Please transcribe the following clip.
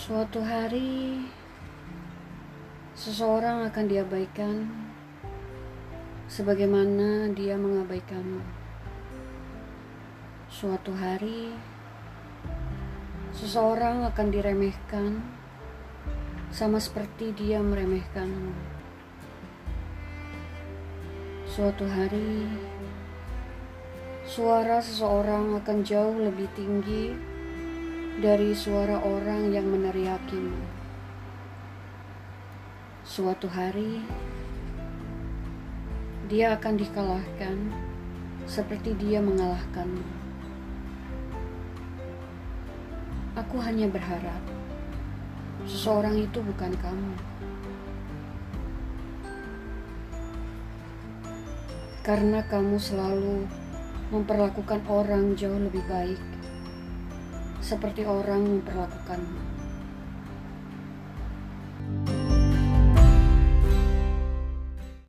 Suatu hari, seseorang akan diabaikan sebagaimana dia mengabaikanmu. Suatu hari, seseorang akan diremehkan sama seperti dia meremehkanmu. Suatu hari, suara seseorang akan jauh lebih tinggi dari suara orang yang meneriakimu. Suatu hari, dia akan dikalahkan seperti dia mengalahkanmu. Aku hanya berharap seseorang itu bukan kamu. Karena kamu selalu memperlakukan orang jauh lebih baik seperti orang memperlakukanmu.